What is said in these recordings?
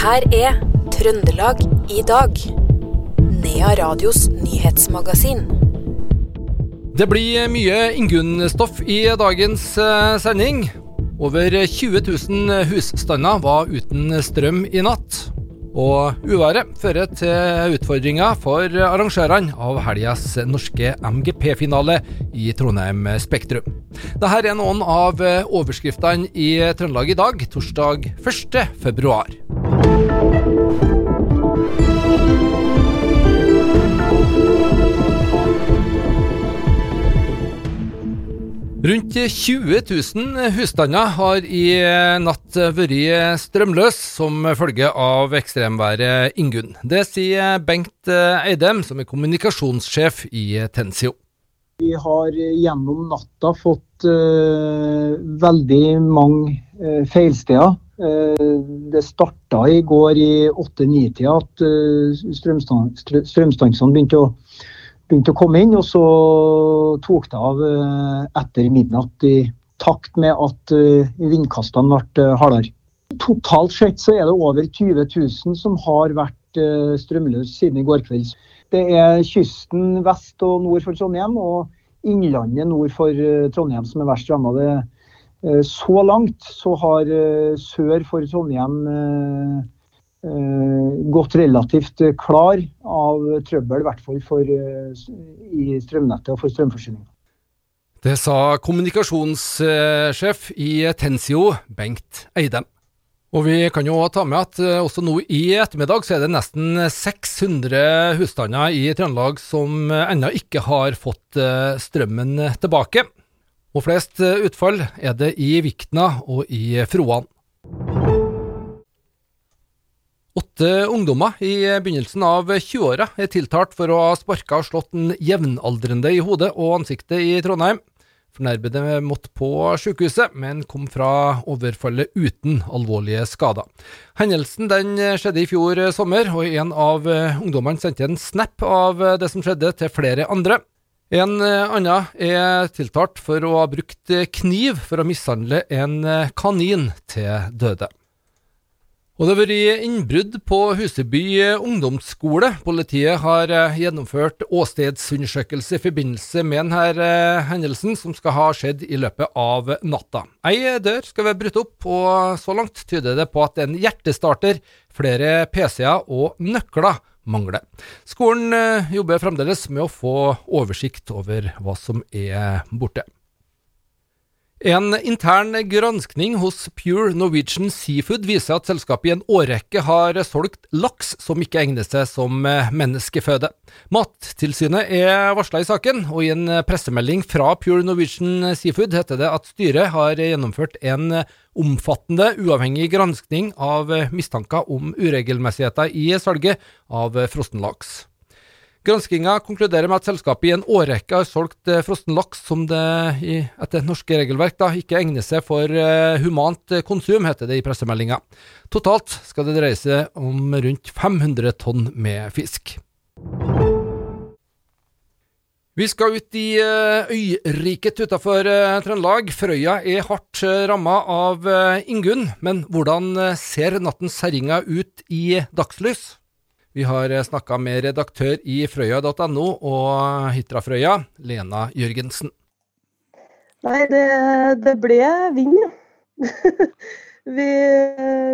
Her er Trøndelag i dag. Nea Radios nyhetsmagasin. Det blir mye Ingunn-stoff i dagens eh, sending. Over 20 000 husstander var uten strøm i natt. Og uværet fører til utfordringer for arrangørene av helgas norske MGP-finale i Trondheim Spektrum. Dette er noen av overskriftene i Trøndelag i dag, torsdag 1. Rundt 20 000 husstander har i natt vært strømløse som følge av ekstremværet Ingunn. Det sier Bengt Eidem, som er kommunikasjonssjef i Tensio. Vi har gjennom natta fått uh, veldig mange uh, feilsteder. Uh, det starta i går i 8-9-tida at uh, strømstansene begynte å begynte å komme inn, og så tok det av eh, etter midnatt i takt med at eh, vindkastene ble eh, hardere. Totalt sett så er det over 20 000 som har vært strømløse siden i går kveld. Det er kysten vest og nord for Trondheim og innlandet nord for Trondheim som er verst ramma. Så langt så har sør for Trondheim Eh, gått relativt klar av trøbbel, i hvert fall for, eh, i strømnettet og for strømforsyninga. Det sa kommunikasjonssjef i Tensio, Bengt Eidem. Og vi kan jo ta med at eh, også nå i ettermiddag så er det nesten 600 husstander i Trøndelag som ennå ikke har fått strømmen tilbake. Og flest utfall er det i Vikna og i Froan. Åtte ungdommer i begynnelsen av 20-åra er tiltalt for å ha sparka og slått en jevnaldrende i hodet og ansiktet i Trondheim. Fornærmede måtte på sykehuset, men kom fra overfallet uten alvorlige skader. Hendelsen den skjedde i fjor sommer, og en av ungdommene sendte en snap av det som skjedde til flere andre. En annen er tiltalt for å ha brukt kniv for å mishandle en kanin til døde. Og det har vært innbrudd på Huseby ungdomsskole. Politiet har eh, gjennomført åstedsundersøkelse i forbindelse med denne eh, hendelsen, som skal ha skjedd i løpet av natta. Ei dør skal være brutt opp, og så langt tyder det på at en hjertestarter, flere PC-er og nøkler mangler. Skolen eh, jobber fremdeles med å få oversikt over hva som er borte. En intern granskning hos Pure Norwegian Seafood viser at selskapet i en årrekke har solgt laks som ikke egner seg som eh, menneskeføde. Mattilsynet er varsla i saken, og i en pressemelding fra Pure Norwegian Seafood heter det at styret har gjennomført en omfattende, uavhengig granskning av mistanker om uregelmessigheter i salget av frossenlaks. Granskinga konkluderer med at selskapet i en årrekke har solgt eh, frossen laks som det etter norske regelverk da, ikke egner seg for uh, humant konsum, heter det i pressemeldinga. Totalt skal det dreie seg om rundt 500 tonn med fisk. Vi skal ut i uh, øyriket utenfor uh, Trøndelag. Frøya er hardt ramma av Ingunn, men hvordan ser nattens herjinger ut i dagslys? Vi har snakka med redaktør i frøya.no og Hitra-Frøya, Lena Jørgensen. Nei, det, det ble vind, ja. vi,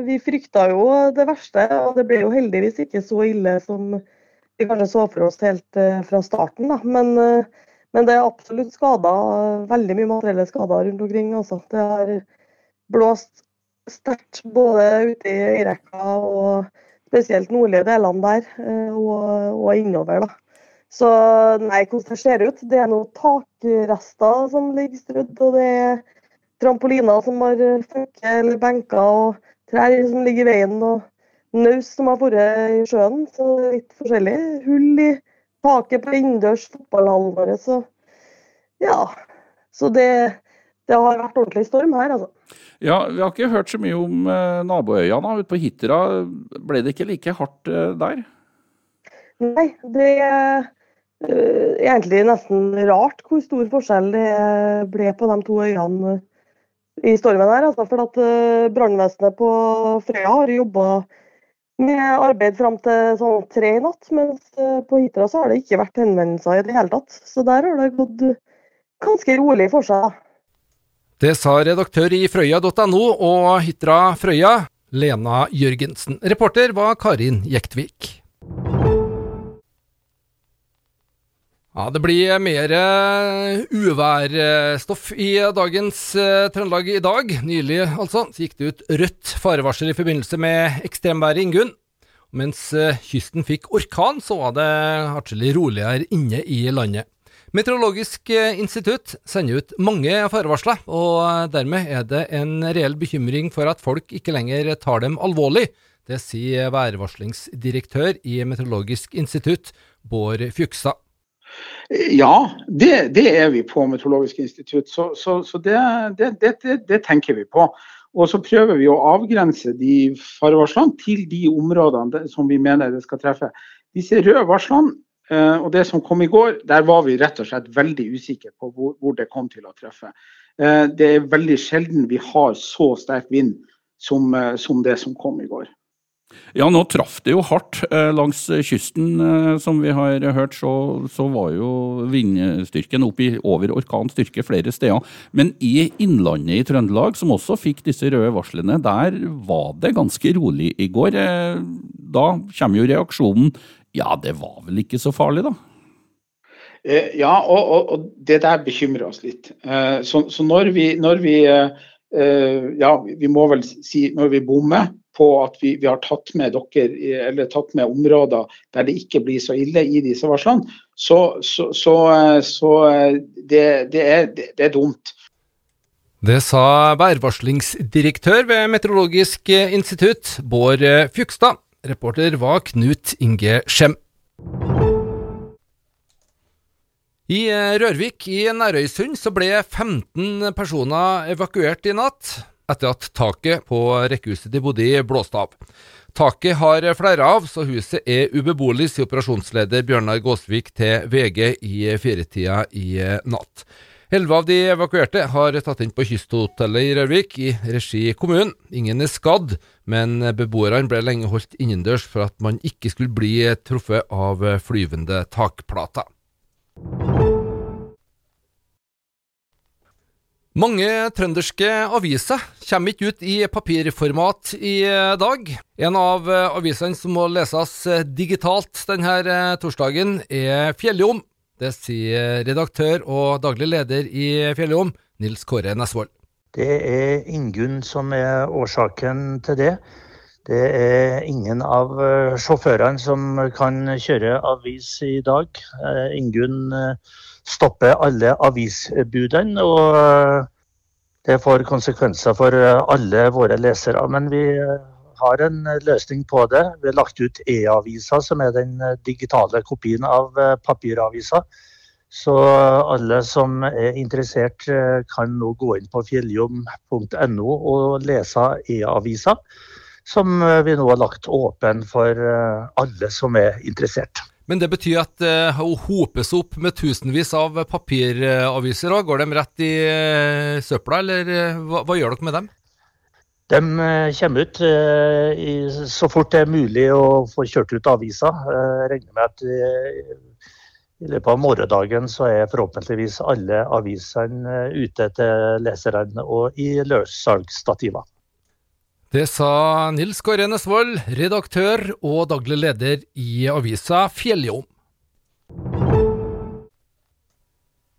vi frykta jo det verste, og det ble jo heldigvis ikke så ille som vi kanskje så for oss helt eh, fra starten. Da. Men, eh, men det er absolutt skader, veldig mye materielle skader rundt omkring. Altså. Det har blåst sterkt både ute i øyrekka og spesielt nordlige delene der eh, og, og innover. da. Så nei, hvordan det ser ut. Det er noen takrester som ligger strødd, og det er trampoliner som har funket eller benker, og trær som ligger i veien, og naus som har vært i sjøen. Så det er litt forskjellig. Hull i taket på innendørs fotballhallen vår. Så ja. Så det, det har vært ordentlig storm her, altså. Ja, Vi har ikke hørt så mye om eh, naboøyene ute på Hitra. Ble det ikke like hardt eh, der? Nei, det er uh, egentlig nesten rart hvor stor forskjell det ble på de to øyene i stormen her. Altså, for at Brannvesenet på Frøya har jobba med arbeid fram til sånn tre i natt. Mens eh, på Hitra så har det ikke vært henvendelser i det hele tatt. Så der har det gått ganske rolig for seg. Det sa redaktør i frøya.no og Hitra Frøya, Lena Jørgensen. Reporter var Karin Jektvik. Ja, Det blir mer eh, uværstoff i dagens uh, Trøndelag i dag. Nylig altså, så gikk det ut rødt farevarsel i forbindelse med ekstremværet Ingunn. Mens uh, kysten fikk orkan, så var det atskillig roligere inne i landet. Meteorologisk institutt sender ut mange farevarsler, og dermed er det en reell bekymring for at folk ikke lenger tar dem alvorlig. Det sier værvarslingsdirektør i Meteorologisk institutt, Bård Fjukstad. Ja, det, det, er vi på Meteorologisk institutt. Så, så, så det, det, det, tenker vi på. Og så prøver vi å avgrense de farevarslene til de områdene som vi mener det skal treffe. Disse røde varslene eh, og det som kom i går, der var vi rett og slett veldig usikre på hvor, hvor det kom til å treffe. Eh, det er veldig sjelden vi har så sterk vind som, eh, som det som kom i går. Ja, nå traff det jo hardt eh, langs kysten. Eh, som vi har hørt, så, så var jo vindstyrken opp i over orkanstyrke flere steder. Men i innlandet i Trøndelag, som også fikk disse røde varslene, der var det ganske rolig i går. Eh, da kommer jo reaksjonen ja, det var vel ikke så farlig, da? Ja, og, og, og det der bekymrer oss litt. Så, så når vi, når vi ja, vi må vel si når vi bommer på at vi, vi, har tatt med dere, eller tatt med områder der det ikke blir så ille i disse varslene, så, så, så, så det, det, er, det, er, dumt. Det sa værvarslingsdirektør ved Meteorologisk institutt, Bård Fjugstad. Reporter var Knut Inge Skjem. I Rørvik i Nærøysund så ble 15 personer evakuert i natt etter at taket på rekkehuset de bodde i, blåste av. Taket har flere av, så huset er ubeboelig, sier operasjonsleder Bjørnar Gåsvik til VG i firetida i natt. Elleve av de evakuerte har tatt inn på Kysthotellet i Rørvik i regi kommunen. Ingen er skadd, men beboerne ble lenge holdt innendørs for at man ikke skulle bli truffet av flyvende takplater. Mange trønderske aviser kommer ikke ut i papirformat i dag. En av avisene som må leses digitalt denne torsdagen, er Fjelljom. Det sier redaktør og daglig leder i Fjelljom, Nils Kåre Nesvold. Det er Ingunn som er årsaken til det. Det er ingen av sjåførene som kan kjøre avis i dag. Ingunn stopper alle avisbudene. og eh, det får konsekvenser for eh, alle våre lesere. Men vi eh, har en løsning på det. Vi har lagt ut e-avisa, som er den digitale kopien av papiravisa. Så alle som er interessert kan nå gå inn på fjelljom.no og lese e-avisa, som vi nå har lagt åpen for alle som er interessert. Men det betyr at det hopes opp med tusenvis av papiraviser. Går de rett i søpla, eller hva, hva, gjør dere med dem? De kommer ut så fort det er mulig å få kjørt ut aviser. Jeg regner med at i løpet av morgendagen så er forhåpentligvis alle avisene ute til leserne og i løssalgsstativer. Det sa Nils Kåre Nesvold, redaktør og daglig leder i avisa Fjelljom.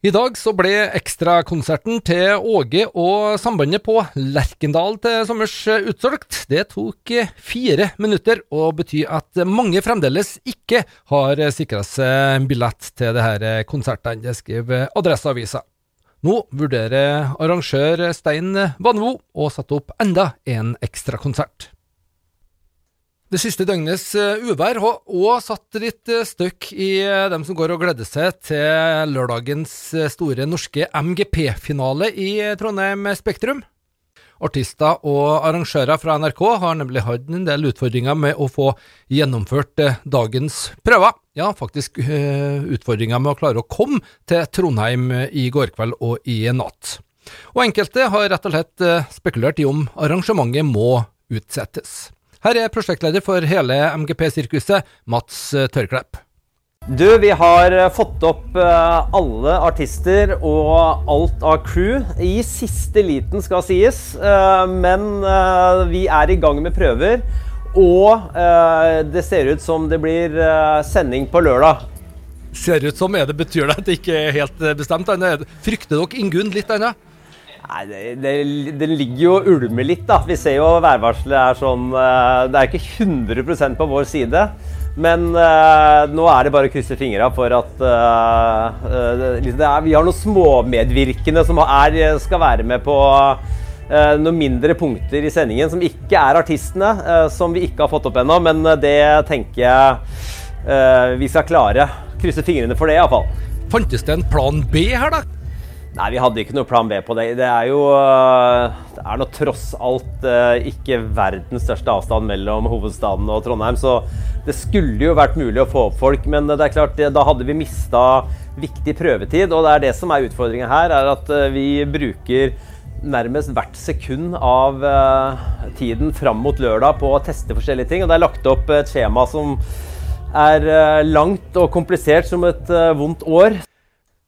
I dag så ble ekstrakonserten til Åge og Sambandet på Lerkendal til sommers utsolgt. Det tok fire minutter, og betyr at mange fremdeles ikke har sikra seg billett til disse konsertene. Det skriver Adresseavisa. Nå vurderer arrangør Stein Vanvo å sette opp enda en ekstrakonsert. Det siste døgnets eh, uvær har òg satt litt eh, støkk i eh, dem som går og gleder seg til lørdagens store norske MGP-finale i Trondheim Spektrum. Artister og arrangører fra NRK har nemlig hatt en del utfordringer med å få gjennomført dagens prøver. Ja, faktisk utfordringer med å klare å komme til Trondheim i går kveld og i natt. Og enkelte har rett og slett spekulert i om arrangementet må utsettes. Her er prosjektleder for hele MGP-sirkuset, Mats Tørklepp. Du, vi har fått opp alle artister og alt av crew. I siste liten, skal sies. Men vi er i gang med prøver. Og det ser ut som det blir sending på lørdag. Ser ut som er det betyr det at det ikke er helt bestemt? Frykter dere Ingunn litt ennå? Nei, det, det, det, ligger jo og ulmer litt, da. Vi ser jo værvarselet er sånn Det er ikke 100% på vår side. Men uh, nå er det bare å krysse fingra for at uh, uh, er, vi har noen småmedvirkende som er, skal være med på noen mindre punkter i sendingen som ikke er artistene, som vi ikke har fått opp ennå. Men det tenker jeg vi skal klare. Krysse fingrene for det, iallfall. Fantes det en plan B her, da? Nei, vi hadde ikke noe plan B på det. Det er jo eh, Det er nå tross alt eh, ikke verdens største avstand mellom hovedstaden og Trondheim, så det skulle jo vært mulig å få opp folk. Men det er klart, da hadde vi mista viktig prøvetid. Og det er det som er utfordringa her, er at eh, vi bruker nærmest hvert sekund av tiden fram mot lørdag på å teste forskjellige ting. Og det er lagt opp et skjema som er langt og komplisert som et vondt år.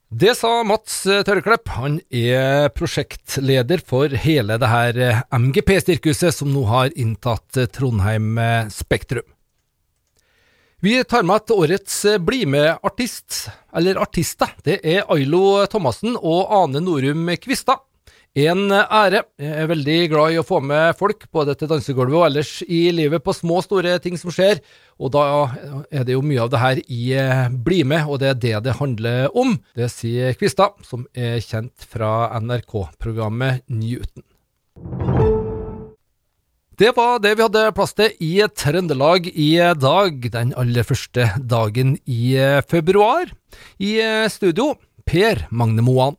Det sa Mats Tørklepp. Han er prosjektleder for hele det her MGP-sirkuset som nå har inntatt Trondheim Spektrum. Vi tar med at årets Bli med-artist, eller artister, det er Ailo Thomassen og Ane Norum Kvistad. En ære. Jeg er veldig glad i å få med folk, både til dansegulvet og ellers i livet, på små og store ting som skjer. Og da er det jo mye av det her i eh, Bli med, og det er det det handler om. Det sier Kvistad, som er kjent fra NRK-programmet Newton. Det var det vi hadde plass til i Trøndelag i dag, den aller første dagen i februar. I studio, Per Magne Moan.